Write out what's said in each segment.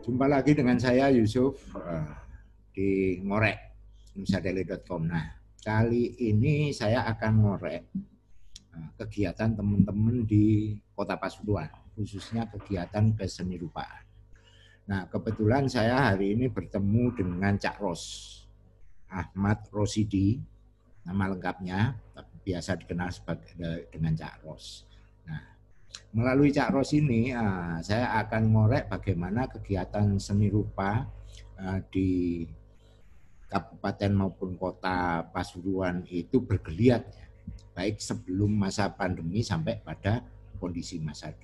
Jumpa lagi dengan saya Yusuf uh, di ngorek nusadeli.com. Nah, kali ini saya akan ngorek uh, kegiatan teman-teman di Kota Pasuruan, khususnya kegiatan keseni rupaan. Nah, kebetulan saya hari ini bertemu dengan Cak Ros, Ahmad Rosidi, nama lengkapnya, biasa dikenal sebagai dengan Cak Ros. Melalui Cak Ros ini uh, saya akan ngorek bagaimana kegiatan seni rupa uh, di kabupaten maupun kota Pasuruan itu bergeliat baik sebelum masa pandemi sampai pada kondisi masa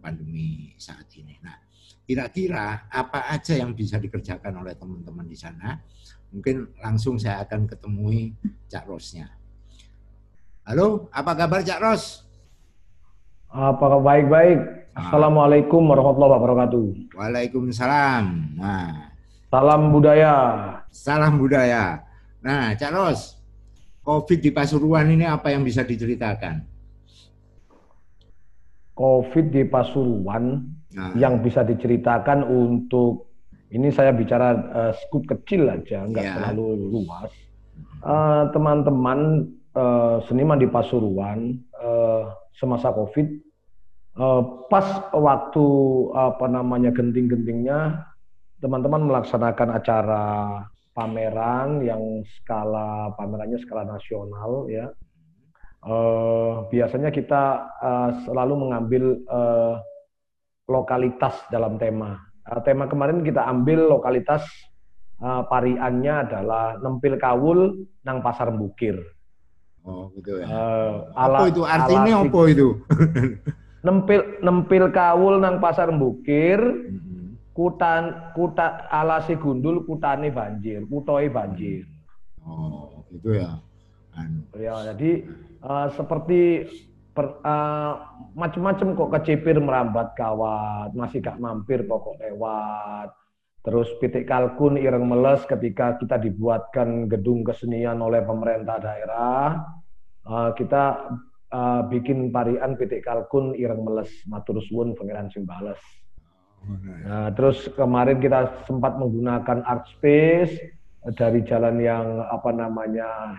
pandemi saat ini. Nah, kira-kira apa aja yang bisa dikerjakan oleh teman-teman di sana? Mungkin langsung saya akan ketemui Cak Rosnya. Halo, apa kabar Cak Ros? Apa baik-baik? Assalamualaikum warahmatullahi wabarakatuh. Waalaikumsalam. Nah, salam budaya. Salam budaya. Nah, Cak Ros, COVID di Pasuruan ini apa yang bisa diceritakan? COVID di Pasuruan nah. yang bisa diceritakan untuk ini saya bicara uh, skup kecil aja, nggak ya. terlalu luas. Uh, teman-teman uh, seniman di Pasuruan uh, semasa COVID, uh, pas waktu apa namanya genting-gentingnya, teman-teman melaksanakan acara pameran yang skala pamerannya skala nasional ya. Uh, biasanya kita uh, selalu mengambil uh, lokalitas dalam tema. Uh, tema kemarin kita ambil lokalitas uh, pariannya adalah Nempil Kawul nang Pasar Bukir. Oh gitu ya. Uh, ala, apa itu artinya ala, apa itu? nempil nempil kawul nang pasar bukir, mm-hmm. kutan kuta alasi gundul kutane banjir, kutoi banjir. Oh gitu ya. Anu. Ya jadi uh, seperti per, uh, macam-macam kok kecipir merambat kawat, masih gak mampir pokok lewat. Terus pitik kalkun ireng meles ketika kita dibuatkan gedung kesenian oleh pemerintah daerah, uh, kita uh, bikin parian pitik kalkun ireng meles matur suwun pangeran sing bales. Nah, terus kemarin kita sempat menggunakan art space dari jalan yang apa namanya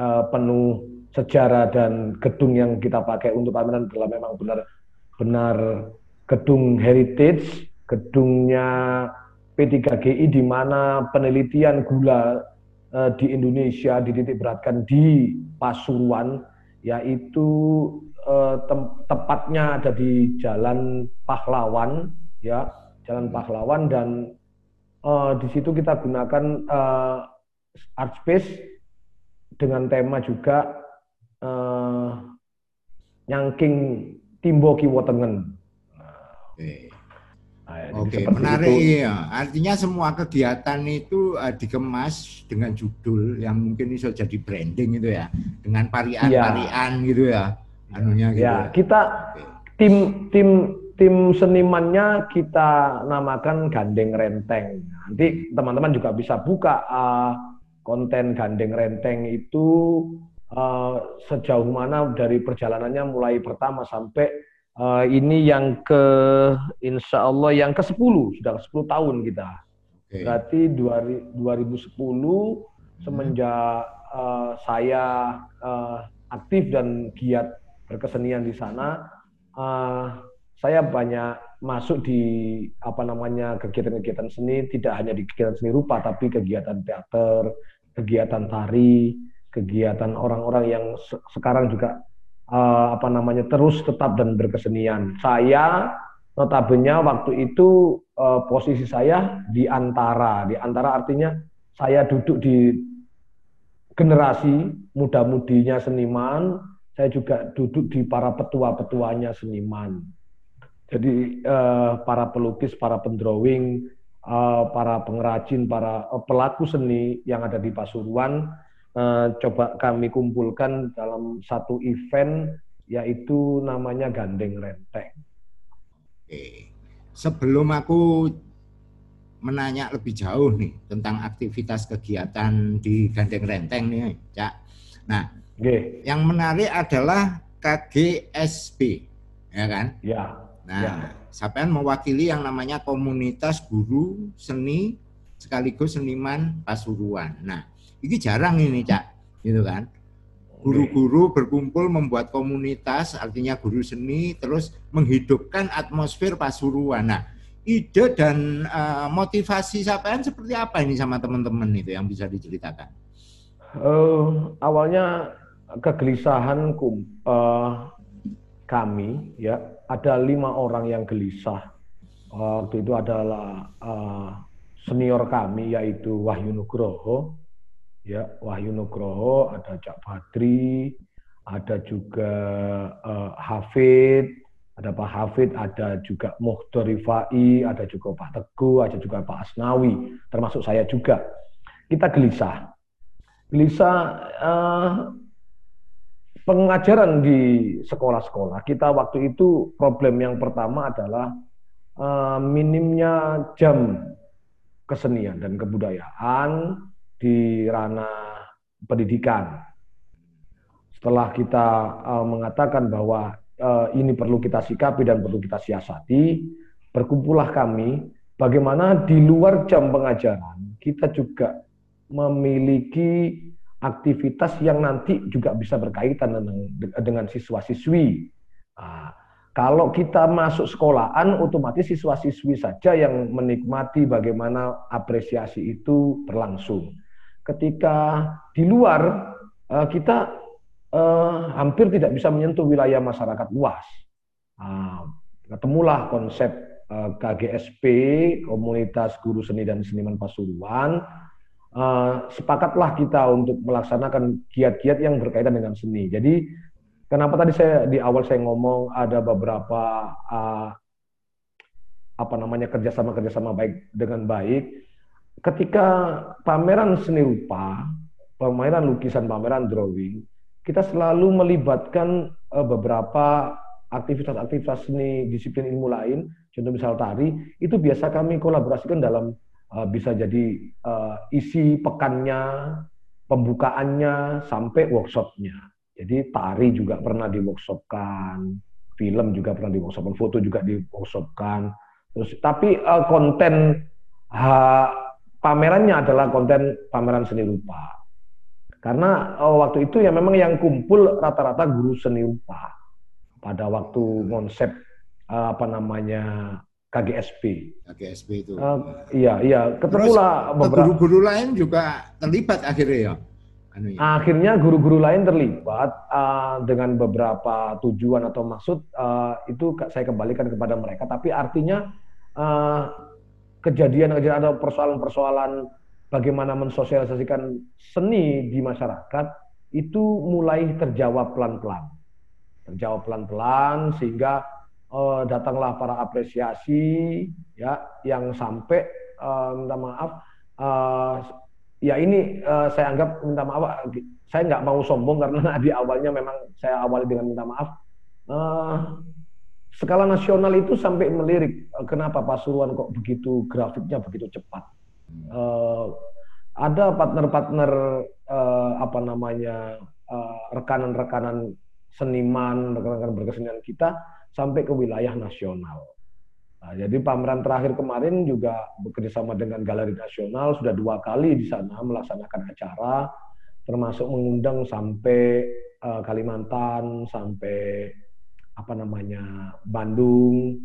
uh, penuh sejarah dan gedung yang kita pakai untuk pameran adalah memang benar benar gedung heritage, gedungnya P3GI di mana penelitian gula uh, di Indonesia dititik beratkan di Pasuruan yaitu uh, tem tepatnya ada di Jalan Pahlawan ya Jalan Pahlawan dan uh, di situ kita gunakan art space dengan tema juga uh, nyangking timbo kiwo tengen. Nah, Nah, Oke, menarik itu. ya. Artinya semua kegiatan itu uh, dikemas dengan judul yang mungkin bisa jadi branding itu ya, dengan parian-parian ya. gitu ya. Anunya gitu. Ya, ya. kita tim tim tim senimannya kita namakan Gandeng Renteng. Nanti teman-teman juga bisa buka uh, konten Gandeng Renteng itu uh, sejauh mana dari perjalanannya mulai pertama sampai Uh, ini yang ke insya Allah yang ke 10 sudah 10 tahun kita. Okay. Berarti 2010 hmm. semenjak uh, saya uh, aktif dan giat berkesenian di sana, uh, saya banyak masuk di apa namanya kegiatan-kegiatan seni tidak hanya di kegiatan seni rupa tapi kegiatan teater, kegiatan tari, kegiatan orang-orang yang se sekarang juga uh, apa namanya terus tetap dan berkesenian. Saya notabene waktu itu uh, posisi saya di antara, di antara artinya saya duduk di generasi muda-mudinya seniman, saya juga duduk di para petua-petuanya seniman. Jadi uh, para pelukis, para pendrawing, uh, para pengrajin, para uh, pelaku seni yang ada di Pasuruan uh, coba kami kumpulkan dalam satu event yaitu namanya Gandeng Renteng. Oke. Sebelum aku menanya lebih jauh nih tentang aktivitas kegiatan di Gandeng Renteng nih, Cak. Nah, Oke. yang menarik adalah KGSB, ya kan? Ya. Nah, ya. sampean mewakili yang namanya komunitas guru seni sekaligus seniman Pasuruan. Nah, ini jarang ini, Cak. Gitu kan? Guru-guru berkumpul membuat komunitas, artinya guru seni, terus menghidupkan atmosfer Pasuruan. Nah, ide dan uh, motivasi sampean seperti apa ini sama teman-teman itu yang bisa diceritakan? Uh, awalnya kegelisahan uh, kami ya ada lima orang yang gelisah. Waktu itu adalah uh, senior kami yaitu Wahyu Nugroho, ya Wahyu Nugroho, ada Cak Badri, ada juga uh, Hafid, ada Pak Hafid, ada juga Muhdor Rifai, ada juga Pak Teguh, ada juga Pak Asnawi, termasuk saya juga. Kita gelisah. Gelisah uh, pengajaran di sekolah-sekolah kita waktu itu problem yang pertama adalah uh, minimnya jam kesenian dan kebudayaan di ranah pendidikan. Setelah kita uh, mengatakan bahwa uh, ini perlu kita sikapi dan perlu kita siasati, berkumpullah kami bagaimana di luar jam pengajaran kita juga memiliki aktivitas yang nanti juga bisa berkaitan dengan, dengan siswa-siswi. Nah, kalau kita masuk sekolahan, otomatis siswa-siswi saja yang menikmati bagaimana apresiasi itu berlangsung. Ketika di luar, eh, kita eh, hampir tidak bisa menyentuh wilayah masyarakat luas. Nah, ketemulah konsep eh, KGSP, Komunitas Guru Seni dan Seniman Pasuruan, uh, sepakatlah kita untuk melaksanakan kiat-kiat yang berkaitan dengan seni. Jadi kenapa tadi saya di awal saya ngomong ada beberapa uh, apa namanya kerjasama kerjasama baik dengan baik. Ketika pameran seni rupa, pameran lukisan, pameran drawing, kita selalu melibatkan uh, beberapa aktivitas-aktivitas seni disiplin ilmu lain, contoh misal tari, itu biasa kami kolaborasikan dalam Eh, bisa jadi uh, isi pekannya, pembukaannya sampai workshopnya. Jadi tari juga pernah di workshopkan, film juga pernah di workshopkan, foto juga di workshopkan. Terus tapi uh, konten ha, pamerannya adalah konten pameran seni rupa. Karena uh, waktu itu ya memang yang kumpul rata-rata guru seni rupa pada waktu konsep uh, apa namanya KGSP. KGSP itu. Uh, iya, iya. Ketemulah beberapa guru-guru lain juga terlibat akhirnya ya. Anu ya. Akhirnya guru-guru lain terlibat uh, dengan beberapa tujuan atau maksud uh, itu saya kembalikan kepada mereka. Tapi artinya uh, kejadian-kejadian atau persoalan-persoalan bagaimana mensosialisasikan seni di masyarakat itu mulai terjawab pelan-pelan. Terjawab pelan-pelan sehingga uh, datanglah para apresiasi ya yang sampai uh, minta maaf uh, ya ini uh, saya anggap minta maaf saya nggak mau sombong karena di awalnya memang saya awali dengan minta maaf uh, skala nasional itu sampai melirik kenapa Pasuruan kok begitu grafiknya begitu cepat uh, ada partner-partner uh, apa namanya rekanan-rekanan uh, seniman rekan-rekan berkesenian kita sampai ke wilayah nasional. Nah, jadi pameran terakhir kemarin juga bekerjasama dengan Galeri Nasional sudah dua kali di sana melaksanakan acara, termasuk mengundang sampai uh, Kalimantan, sampai apa namanya Bandung.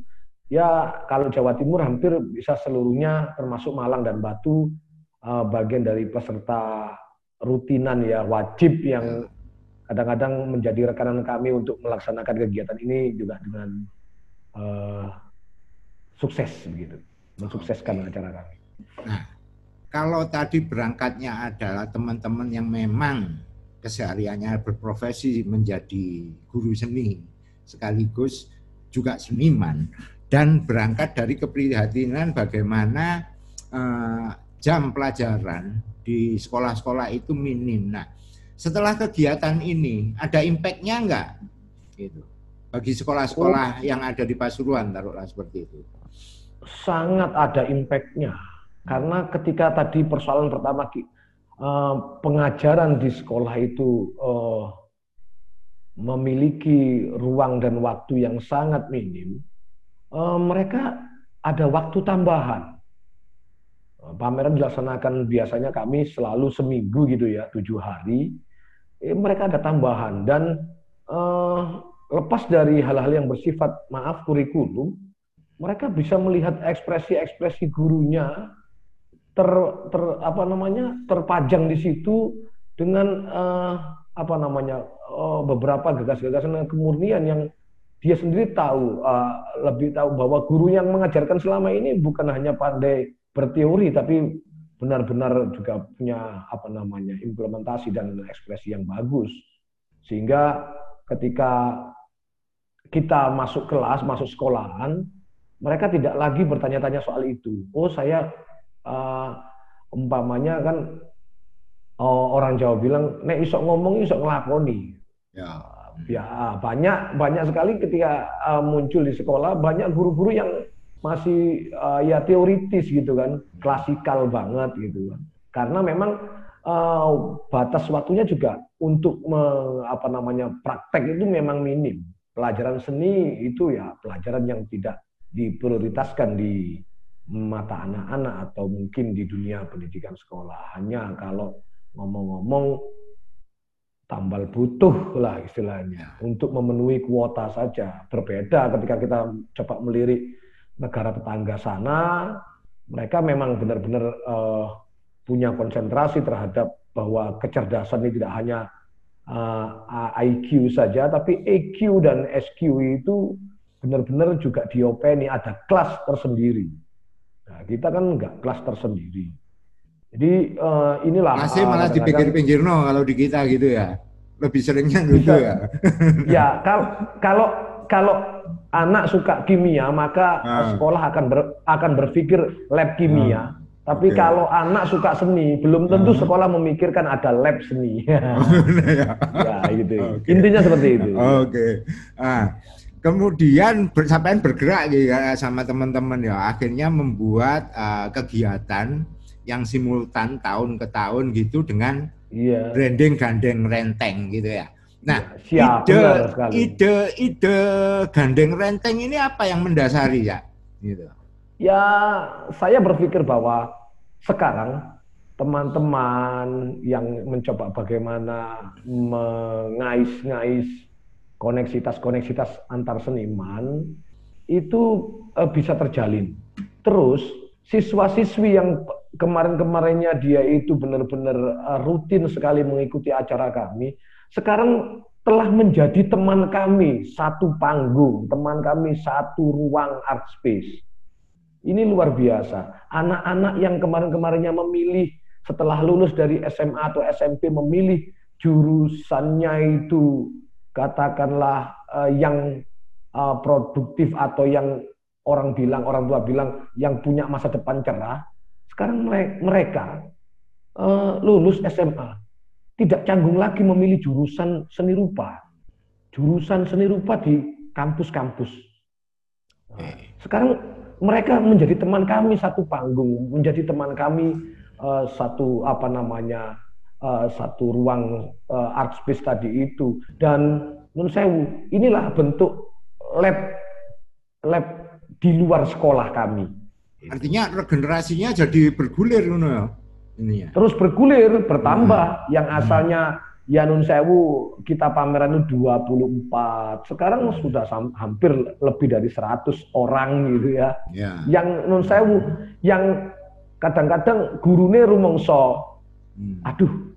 Ya kalau Jawa Timur hampir bisa seluruhnya, termasuk Malang dan Batu, uh, bagian dari peserta rutinan ya wajib yang kadang-kadang menjadi rekanan kami untuk melaksanakan kegiatan ini juga dengan uh, sukses begitu, mensukseskan okay. acara kami. Nah, kalau tadi berangkatnya adalah teman-teman yang memang kesehariannya berprofesi menjadi guru seni sekaligus juga seniman dan berangkat dari keprihatinan bagaimana uh, jam pelajaran di sekolah-sekolah itu minim. Nah, setelah kegiatan ini ada impactnya enggak gitu bagi sekolah-sekolah oh. yang ada di Pasuruan taruhlah seperti itu sangat ada impactnya karena ketika tadi persoalan pertama eh, pengajaran di sekolah itu eh, memiliki ruang dan waktu yang sangat minim uh, mereka ada waktu tambahan. Pameran dilaksanakan biasanya kami selalu seminggu gitu ya, tujuh hari. Eh, mereka ada tambahan dan lepas dari hal-hal yang bersifat maaf kurikulum, mereka bisa melihat ekspresi-ekspresi gurunya ter, ter apa namanya terpajang di situ dengan uh, apa namanya uh, beberapa gagasan-gagasan dan kemurnian yang dia sendiri tahu uh, lebih tahu bahwa guru yang mengajarkan selama ini bukan hanya pandai berteori tapi benar-benar juga punya apa namanya implementasi dan ekspresi yang bagus. Sehingga ketika kita masuk kelas masuk sekolahan mereka tidak lagi bertanya-tanya soal itu. Oh saya uh, umpamanya kan orang Jawa bilang nek isok ngomong isok ngelakoni. Ya. Ya banyak banyak sekali ketika uh, muncul di sekolah banyak guru-guru yang masih uh, ya teoritis gitu kan klasikal banget gitu kan. Karena memang uh, batas waktunya juga untuk me, apa namanya praktek itu memang minim. Pelajaran seni itu ya pelajaran yang tidak diprioritaskan di mata anak-anak atau mungkin di dunia pendidikan sekolah. Hanya kalau ngomong-ngomong tambal butuh lah istilahnya untuk memenuhi kuota saja. Berbeda ketika kita coba melirik negara tetangga sana, mereka memang benar-benar uh, punya konsentrasi terhadap bahwa kecerdasan ini tidak hanya uh, eh, IQ saja, tapi EQ dan SQ itu benar-benar juga diopeni, ada kelas tersendiri. Nah, kita kan enggak kelas tersendiri. Jadi uh, inilah masih malah di pinggir-pinggir no kalau di kita gitu ya. Lebih seringnya gitu ya. ya, kalau kalau kalau anak suka kimia maka ah. sekolah akan ber, akan berpikir lab kimia. Ah. Tapi okay. kalau anak suka seni, belum tentu ah. sekolah memikirkan ada lab seni. ya. ya, gitu. Okay. Intinya seperti itu. Oke. Okay. Ah. Kemudian sampai bergerak gitu ya sama teman-teman ya, akhirnya membuat uh, kegiatan yang simultan tahun ke tahun gitu dengan yeah. branding gandeng renteng gitu ya. Nah, ya, siap, ide, ide ide gandeng renteng ini apa yang mendasari ya? Gitu. Ya, saya berpikir bahwa sekarang teman-teman yang mencoba bagaimana mengais-ngais koneksitas-koneksitas antar seniman itu uh, bisa terjalin. Terus siswa-siswi yang kemarin-kemarinnya dia itu benar-benar uh, rutin sekali mengikuti acara kami, sekarang telah menjadi teman kami satu panggung, teman kami satu ruang art space. Ini luar biasa. Anak-anak yang kemarin-kemarinnya memilih setelah lulus dari SMA atau SMP memilih jurusannya itu katakanlah uh, yang uh, produktif atau yang orang bilang, orang tua bilang yang punya masa depan cerah, sekarang mereka uh, lulus SMA tidak canggung lagi memilih jurusan seni rupa. Jurusan seni rupa di kampus-kampus. Sekarang mereka menjadi teman kami satu panggung, menjadi teman kami uh, satu apa namanya uh, satu ruang uh, art space tadi itu dan menurut saya inilah bentuk lab lab di luar sekolah kami. Artinya regenerasinya jadi bergulir ya. Ini ya. Terus bergulir, bertambah. Hmm. Yang asalnya ya nun sewu kita pameran itu 24. Sekarang hmm. sudah hampir lebih dari 100 orang gitu ya. ya. Yang nun sewu yang kadang-kadang gurune rumongso. Hmm. Aduh,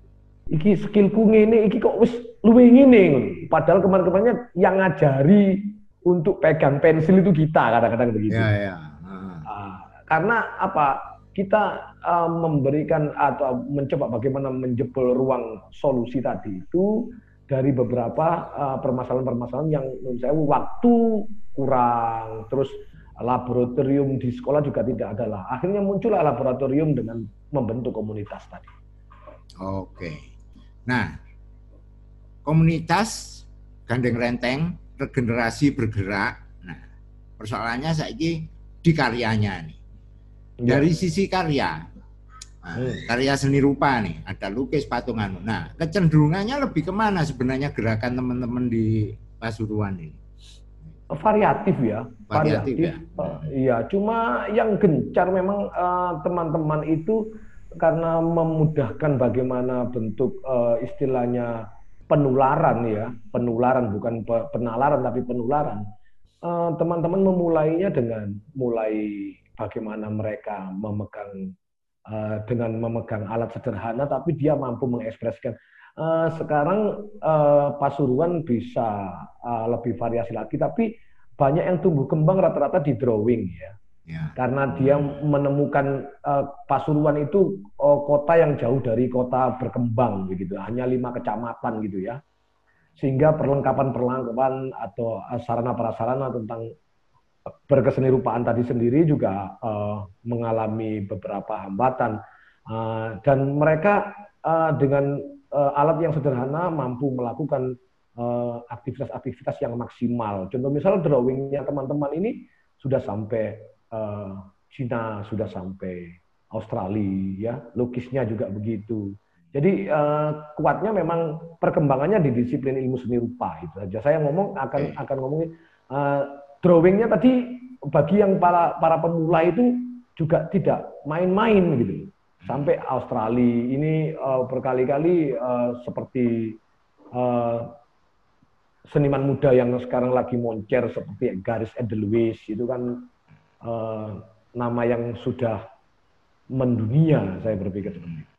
iki skillku ngene iki kok wis luwih ngene. Padahal kemarin-kemarinnya yang ngajari untuk pegang pensil itu kita kadang-kadang begitu. Ya, ya. Uh. karena apa? Kita uh, memberikan atau mencoba bagaimana menjebol ruang solusi tadi itu dari beberapa uh, permasalahan-permasalahan yang menurut saya waktu kurang, terus laboratorium di sekolah juga tidak ada lah. Akhirnya muncullah laboratorium dengan membentuk komunitas tadi. Oke. Nah, komunitas Gandeng Renteng regenerasi bergerak. Nah, persoalannya saya ini di karyanya nih. Ya. Dari sisi karya, nah, hmm. karya seni rupa nih, ada lukis patungan. Nah, kecenderungannya lebih ke mana sebenarnya gerakan teman-teman di Pasuruan ini? variatif ya variatif, variatif ya uh, iya cuma yang gencar memang teman-teman uh, itu karena memudahkan bagaimana bentuk uh, istilahnya penularan ya. Penularan bukan penalaran tapi penularan. Teman-teman uh, memulainya dengan mulai bagaimana mereka memegang uh, dengan memegang alat sederhana tapi dia mampu mengekspresikan. Uh, sekarang uh, Pasuruan bisa uh, lebih variasi lagi tapi banyak yang tumbuh kembang rata-rata di drawing ya Ya. Karena dia menemukan uh, Pasuruan itu uh, kota yang jauh dari kota berkembang begitu, hanya lima kecamatan gitu ya. Sehingga perlengkapan-perlengkapan atau uh, sarana prasarana tentang berkeseni rupaan tadi sendiri juga uh, mengalami beberapa hambatan uh, dan mereka uh, dengan uh, alat yang sederhana mampu melakukan aktivitas-aktivitas uh, yang maksimal. Contoh misal drawingnya teman-teman ini sudah sampai uh, Cina sudah sampai Australia ya. Lukisnya juga begitu. Jadi uh, kuatnya memang perkembangannya di disiplin ilmu seni rupa itu saja. Saya ngomong akan okay. akan ngomongin uh, drawingnya tadi bagi yang para para pemula itu juga tidak main-main gitu. Sampai Australia ini uh, berkali-kali uh, seperti uh, seniman muda yang sekarang lagi moncer seperti Garis Edelweiss itu kan uh, nama yang sudah mendunia, saya berpikir seperti itu.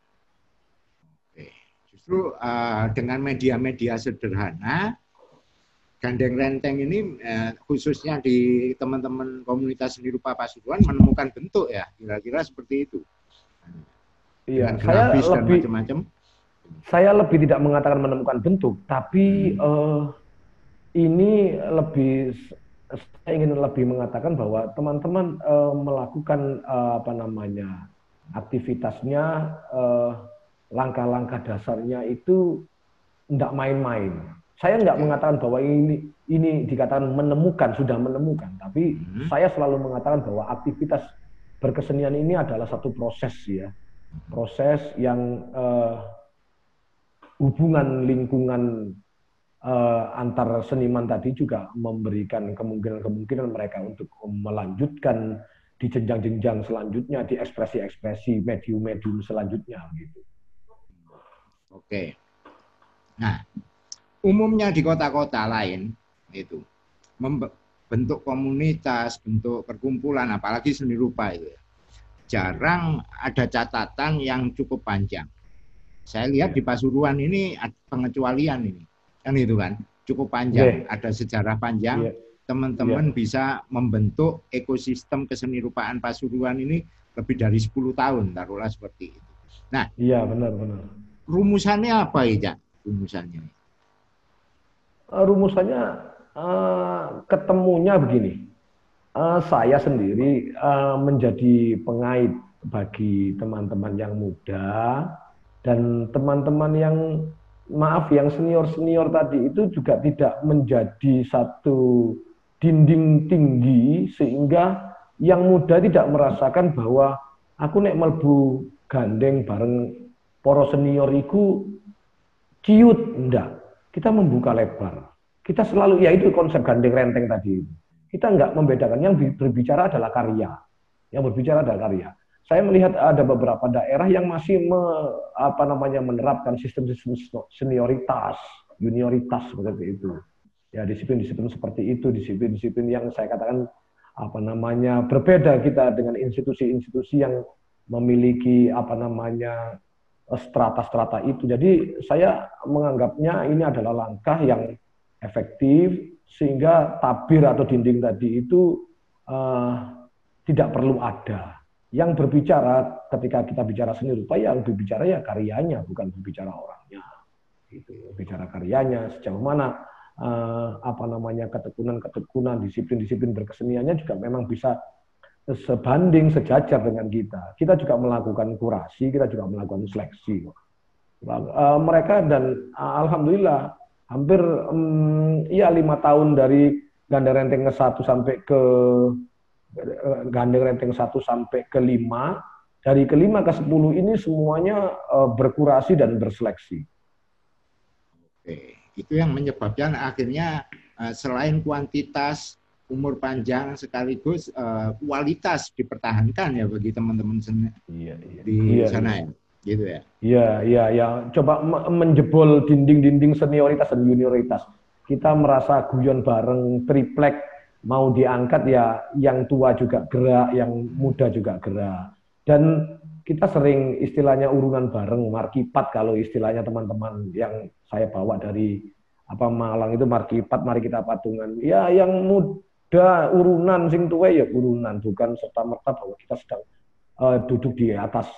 Justru uh, dengan media-media sederhana, gandeng renteng ini uh, khususnya di teman-teman komunitas seni rupa Pasuruan menemukan bentuk ya, kira-kira seperti itu. Iya, saya lebih macam-macam. Saya lebih tidak mengatakan menemukan bentuk, tapi hmm. uh, ini lebih saya ingin lebih mengatakan bahwa teman-teman uh, melakukan uh, apa namanya aktivitasnya langkah langkah-langkah dasarnya itu tidak main-main. Saya tidak mengatakan bahwa ini ini dikatakan menemukan sudah menemukan, tapi hmm. saya selalu mengatakan bahwa aktivitas berkesenian ini adalah satu proses ya, proses yang uh, hubungan lingkungan uh, antar seniman tadi juga memberikan kemungkinan-kemungkinan mereka untuk melanjutkan di jenjang-jenjang selanjutnya, di ekspresi-ekspresi medium-medium selanjutnya gitu. Oke. Nah, umumnya di kota-kota lain itu bentuk komunitas, bentuk perkumpulan, apalagi seni rupa itu ya, jarang ada catatan yang cukup panjang. Saya lihat ya. di Pasuruan ini pengecualian ini kan itu kan cukup panjang, yeah. ada sejarah panjang. Yeah. Teman-teman yeah. bisa membentuk ekosistem keseni rupaan Pasuruan ini lebih dari 10 tahun, taruhlah seperti itu. Nah, iya benar benar. Rumusannya apa ya, Rumusannya? Uh, rumusannya uh, ketemunya begini. Uh, saya sendiri uh, menjadi pengait bagi teman-teman yang muda dan teman-teman yang maaf yang senior-senior tadi itu juga tidak menjadi satu dinding tinggi sehingga yang muda tidak merasakan bahwa aku nek melbu gandeng bareng poro senior itu ciut enggak kita membuka lebar. Kita selalu ya itu konsep gandeng renteng tadi. Kita enggak membedakan. Yang berbicara adalah karya. Yang berbicara adalah karya saya melihat ada beberapa daerah yang masih me, apa namanya menerapkan sistem-sistem senioritas, junioritas seperti itu. Ya disiplin-disiplin seperti itu, disiplin-disiplin yang saya katakan apa namanya berbeda kita dengan institusi-institusi yang memiliki apa namanya strata-strata itu. Jadi saya menganggapnya ini adalah langkah yang efektif sehingga tabir atau dinding tadi itu uh, tidak perlu ada yang berbicara ketika kita bicara seni rupa yang berbicara ya karyanya bukan berbicara orangnya. Gitu bicara karyanya sejauh mana uh, apa namanya ketekunan-ketekunan disiplin-disiplin berkeseniannya juga memang bisa sebanding sejajar dengan kita. Kita juga melakukan kurasi kita juga melakukan seleksi. Uh, mereka dan uh, alhamdulillah hampir um, ya lima tahun dari ganda renteng ke satu sampai ke gandeng renteng 1 sampai ke 5, dari kelima ke 10 ini semuanya uh, berkurasi dan berseleksi. Oke, itu yang menyebabkan akhirnya uh, selain kuantitas umur panjang sekaligus uh, kualitas dipertahankan ya bagi teman-teman iya, iya. di iya, sana iya. ya gitu ya iya iya ya coba menjebol dinding-dinding senioritas dan junioritas kita merasa guyon bareng triplek mau diangkat ya yang tua juga gerak yang muda juga gerak dan kita sering istilahnya urunan bareng markipat kalau istilahnya teman-teman yang saya bawa dari apa Malang itu markipat mari kita patungan ya yang muda urunan sing tuwe ya urunan bukan serta merta bahwa kita sedang uh, duduk di atas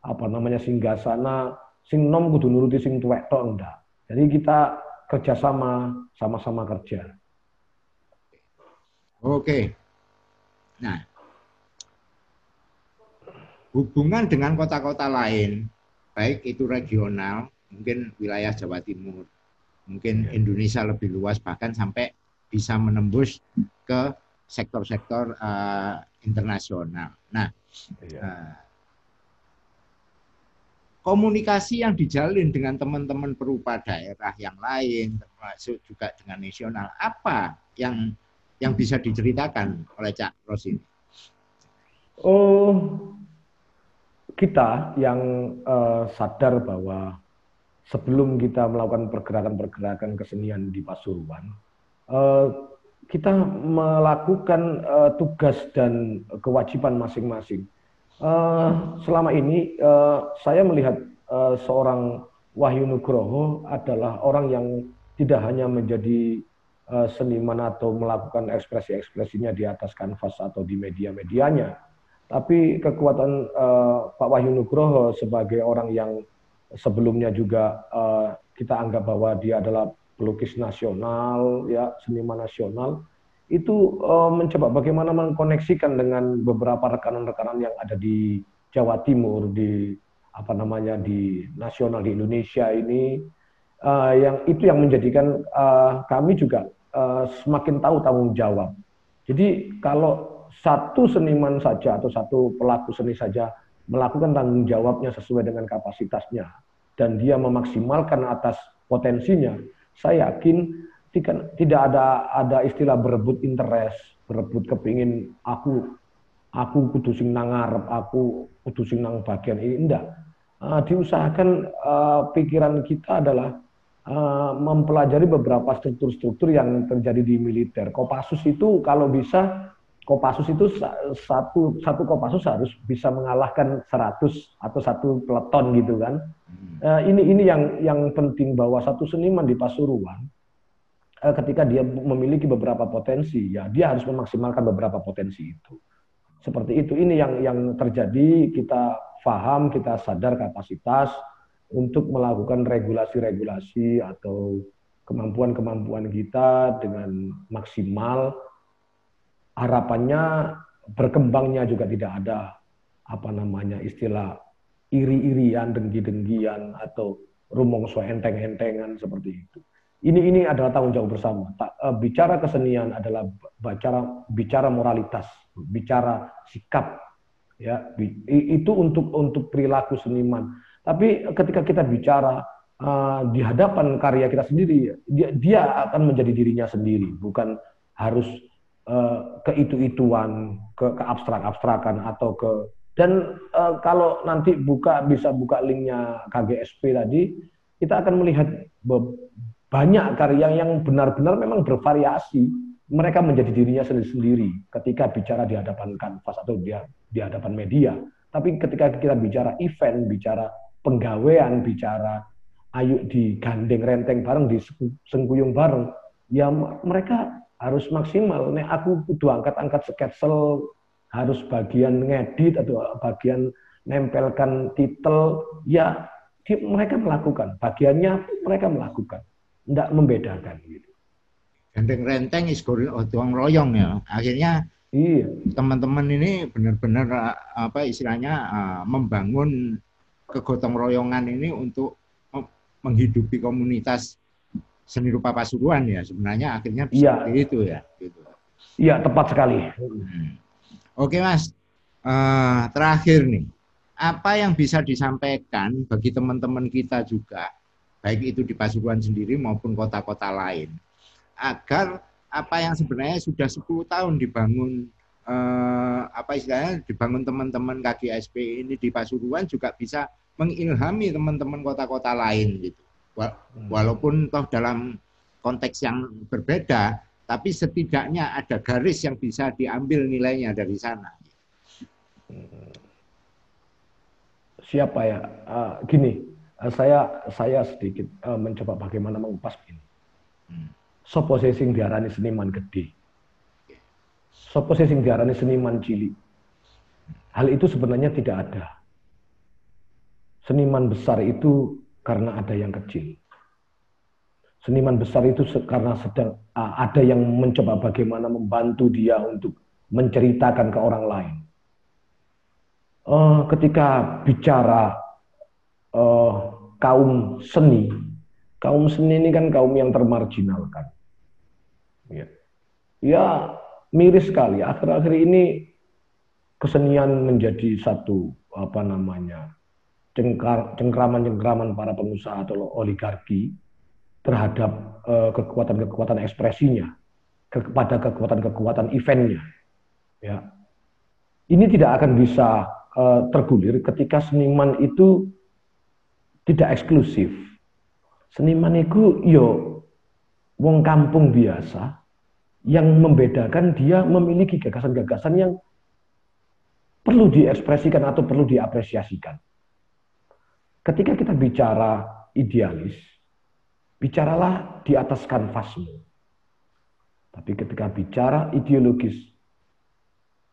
apa namanya singgasana sing nom kudu nuruti sing tuwek tok enggak. Jadi kita kerjasama sama-sama kerja. Oke. Nah, hubungan dengan kota-kota lain, baik itu regional, mungkin wilayah Jawa Timur, mungkin ya. Indonesia lebih luas bahkan sampai bisa menembus ke sektor-sektor uh, internasional. Nah, uh, komunikasi yang dijalin dengan teman-teman perupa daerah yang lain, termasuk juga dengan nasional, apa yang yang bisa diceritakan oleh Cak Ros ini? Oh, kita yang uh, sadar bahwa sebelum kita melakukan pergerakan-pergerakan kesenian di Pasuruan, Eh, kita melakukan uh, tugas dan kewajiban masing-masing. Uh, selama ini uh, saya melihat uh, seorang Wahyu Nugroho adalah orang yang tidak hanya menjadi uh, seniman atau melakukan ekspresi-ekspresinya di atas kanvas atau di media-medianya, tapi kekuatan uh, Pak Wahyu Nugroho sebagai orang yang sebelumnya juga uh, kita anggap bahwa dia adalah pelukis nasional, ya seniman nasional, itu uh, mencoba bagaimana mengkoneksikan dengan beberapa rekanan-rekanan yang ada di Jawa Timur, di apa namanya di nasional di Indonesia ini, uh, yang itu yang menjadikan uh, kami juga uh, semakin tahu tanggung jawab. Jadi kalau satu seniman saja atau satu pelaku seni saja melakukan tanggung jawabnya sesuai dengan kapasitasnya dan dia memaksimalkan atas potensinya, saya yakin tidak ada ada istilah berebut interest, berebut kepingin aku aku kudu sing nang ngarep, aku kudu sing nang bagian ini enggak. Uh, diusahakan uh, pikiran kita adalah uh, mempelajari beberapa struktur-struktur yang terjadi di militer. Kopassus itu kalau bisa Kopassus itu satu satu Kopassus harus bisa mengalahkan 100 atau satu peleton gitu kan. Uh, ini ini yang yang penting bahwa satu seniman di Pasuruan uh, ketika dia memiliki beberapa potensi ya dia harus memaksimalkan beberapa potensi itu. Seperti itu ini yang yang terjadi kita paham kita sadar kapasitas untuk melakukan regulasi-regulasi atau kemampuan-kemampuan kita dengan maksimal harapannya berkembangnya juga tidak ada apa namanya istilah iri-irian, dengki-dengkian atau rumongso enteng-entengan seperti itu. Ini ini adalah tanggung jawab bersama. Eh, bicara kesenian adalah bicara bicara moralitas, bicara sikap ya itu untuk untuk perilaku seniman. Tapi ketika kita bicara uh, di hadapan karya kita sendiri, dia dia akan menjadi dirinya sendiri, bukan harus uh, ke itu-ituan, ke, ke abstrak-abstrakan atau ke dan uh, kalau nanti buka bisa buka linknya KGSP tadi, kita akan melihat banyak karya yang benar-benar memang bervariasi. Mereka menjadi dirinya sendiri-sendiri ketika bicara di hadapan kanvas atau di, di hadapan media. Tapi ketika kita bicara event, bicara penggawean, bicara ayo digandeng renteng bareng, di sengkuyung bareng, ya mereka harus maksimal. Nek aku kudu angkat-angkat sketsel harus bagian ngedit atau bagian nempelkan titel, ya mereka melakukan. Bagiannya mereka melakukan. Tidak membedakan. Gitu. Gandeng renteng is otong royong ya. Akhirnya iya. teman-teman ini benar-benar apa istilahnya uh, membangun kegotong royongan ini untuk menghidupi komunitas seni rupa Pasuruan ya sebenarnya akhirnya bisa ya. itu ya. Gitu. Iya tepat sekali. Hmm. Oke Mas, uh, terakhir nih, apa yang bisa disampaikan bagi teman-teman kita juga, baik itu di Pasuruan sendiri maupun kota-kota lain. agar apa yang sebenarnya sudah 10 tahun dibangun eh, apa istilahnya dibangun teman-teman KGSP ini di Pasuruan juga bisa mengilhami teman-teman kota-kota lain gitu. Hmm. Walaupun toh dalam konteks yang berbeda, tapi setidaknya ada garis yang bisa diambil nilainya dari sana. Hmm. Siapa ya? Uh, gini, uh, saya saya sedikit uh, mencoba bagaimana mengupas ini. Hmm. Sopo sing diarani seniman gede. Sopo sing diarani seniman cilik. Hal itu sebenarnya tidak ada. Seniman besar itu karena ada yang kecil. Seniman besar itu karena sedang ada yang mencoba bagaimana membantu dia untuk menceritakan ke orang lain. Uh, ketika bicara uh, kaum seni, kaum seni ini kan kaum yang termarginalkan. Ya, ya miris sekali. Akhir-akhir ini kesenian menjadi satu apa namanya cengkraman-cengkraman para pengusaha atau oligarki terhadap eh, kekuatan-kekuatan uh, ekspresinya kepada kekuatan-kekuatan eventnya. Ya, ini tidak akan bisa uh, tergulir ketika seniman itu tidak eksklusif. Seniman itu yo wong kampung biasa yang membedakan dia memiliki gagasan-gagasan yang perlu diekspresikan atau perlu diapresiasikan. Ketika kita bicara idealis, bicaralah di atas kanvasmu. Tapi ketika bicara ideologis,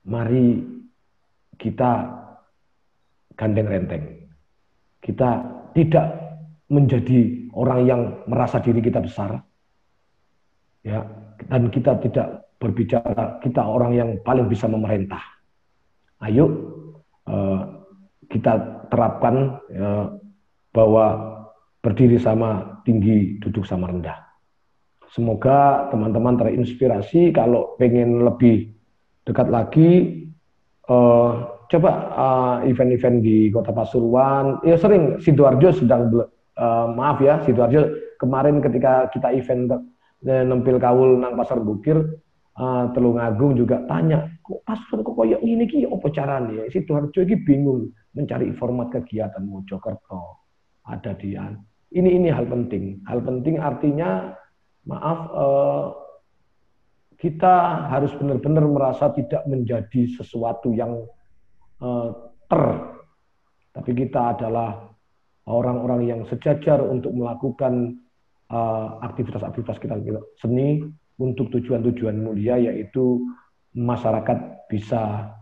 mari kita gandeng renteng. Kita tidak menjadi orang yang merasa diri kita besar. Ya, dan kita tidak berbicara kita orang yang paling bisa memerintah. Ayo eh, kita terapkan ya, bahwa berdiri sama tinggi, duduk sama rendah. Semoga teman-teman terinspirasi kalau pengen lebih dekat lagi, uh, coba event event-event di Kota Pasuruan. Ya sering Sidoarjo sedang uh, maaf ya Sidoarjo kemarin ketika kita event uh, nempil kaul nang Pasar Bukir, uh, Telungagung juga tanya, kok Pasuruan kok koyok ini ki apa caranya? Sidoarjo ini bingung mencari format kegiatan Mojokerto ada di ini ini hal penting. Hal penting artinya maaf eh, kita harus benar-benar merasa tidak menjadi sesuatu yang eh, ter, tapi kita adalah orang-orang yang sejajar untuk melakukan aktivitas-aktivitas kita seni untuk tujuan-tujuan mulia yaitu masyarakat bisa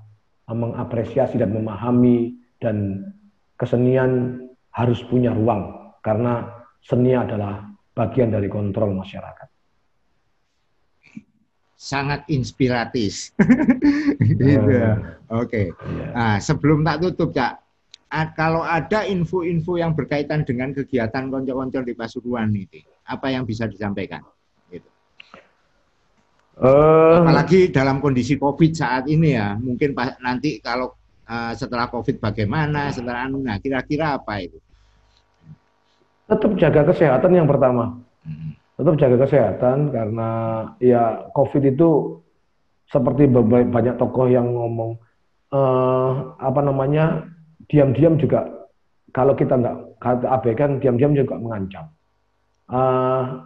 mengapresiasi dan memahami dan kesenian harus punya ruang karena seni adalah bagian dari kontrol masyarakat. Sangat inspiratif. gitu. Uh, Oke. Okay. Yeah. Nah, sebelum tak tutup, Cak, kalau ada info-info yang berkaitan dengan kegiatan konco-konco di Pasuruan ini, apa yang bisa disampaikan? Gitu. Uh, Apalagi dalam kondisi COVID saat ini ya, mungkin nanti kalau uh, setelah COVID bagaimana, setelah anu, nah kira-kira apa itu? Tetap jaga kesehatan yang pertama. Hmm. Tetap jaga kesehatan karena ya COVID itu seperti banyak tokoh yang ngomong uh, apa namanya diam-diam juga kalau kita nggak abaikan diam-diam juga mengancam. Uh,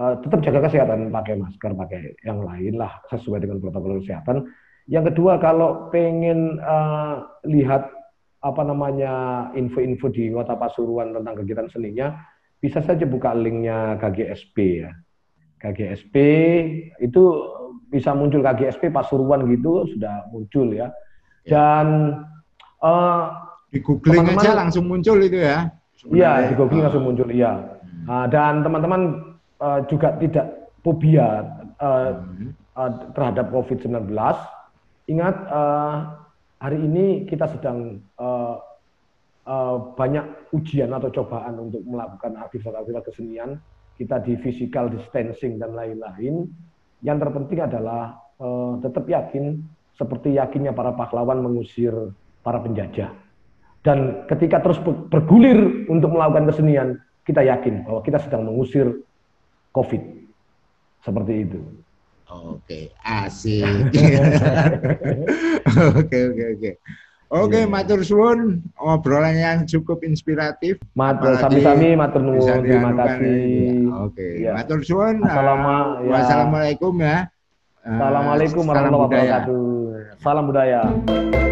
uh, tetap jaga kesehatan, pakai masker, pakai yang lain lah sesuai dengan protokol kesehatan. Yang kedua kalau pengen uh, lihat apa namanya info-info di Kota Pasuruan tentang kegiatan seninya, bisa saja buka linknya KGSP ya. KGSP itu bisa muncul KGSP Pasuruan gitu sudah muncul ya. ya. Dan uh, di googling teman -teman, aja langsung muncul itu ya. Iya, di googling langsung muncul iya. Uh, dan teman-teman uh, juga tidak fobia uh, uh, terhadap COVID-19. Ingat uh, hari ini kita sedang uh, uh, banyak ujian atau cobaan untuk melakukan aktivitas-aktivitas kesenian. Kita di physical distancing dan lain-lain. Yang terpenting adalah uh, tetap yakin seperti yakinnya para pahlawan mengusir para penjajah. Dan ketika terus bergulir untuk melakukan kesenian, kita yakin bahwa kita sedang mengusir COVID. Seperti itu. Oke, asik. Oke, oke, oke. Oke, Iya. matur suwun obrolan yang cukup inspiratif. Matur sami-sami matur nuwun. Terima kasih. ini. Oke, Iya. matur suwun. Assalamu- Uh, ya. Wassalamualaikum ya. Uh, Assalamualaikum salam warahmatullahi budaya. wabarakatuh. Salam budaya.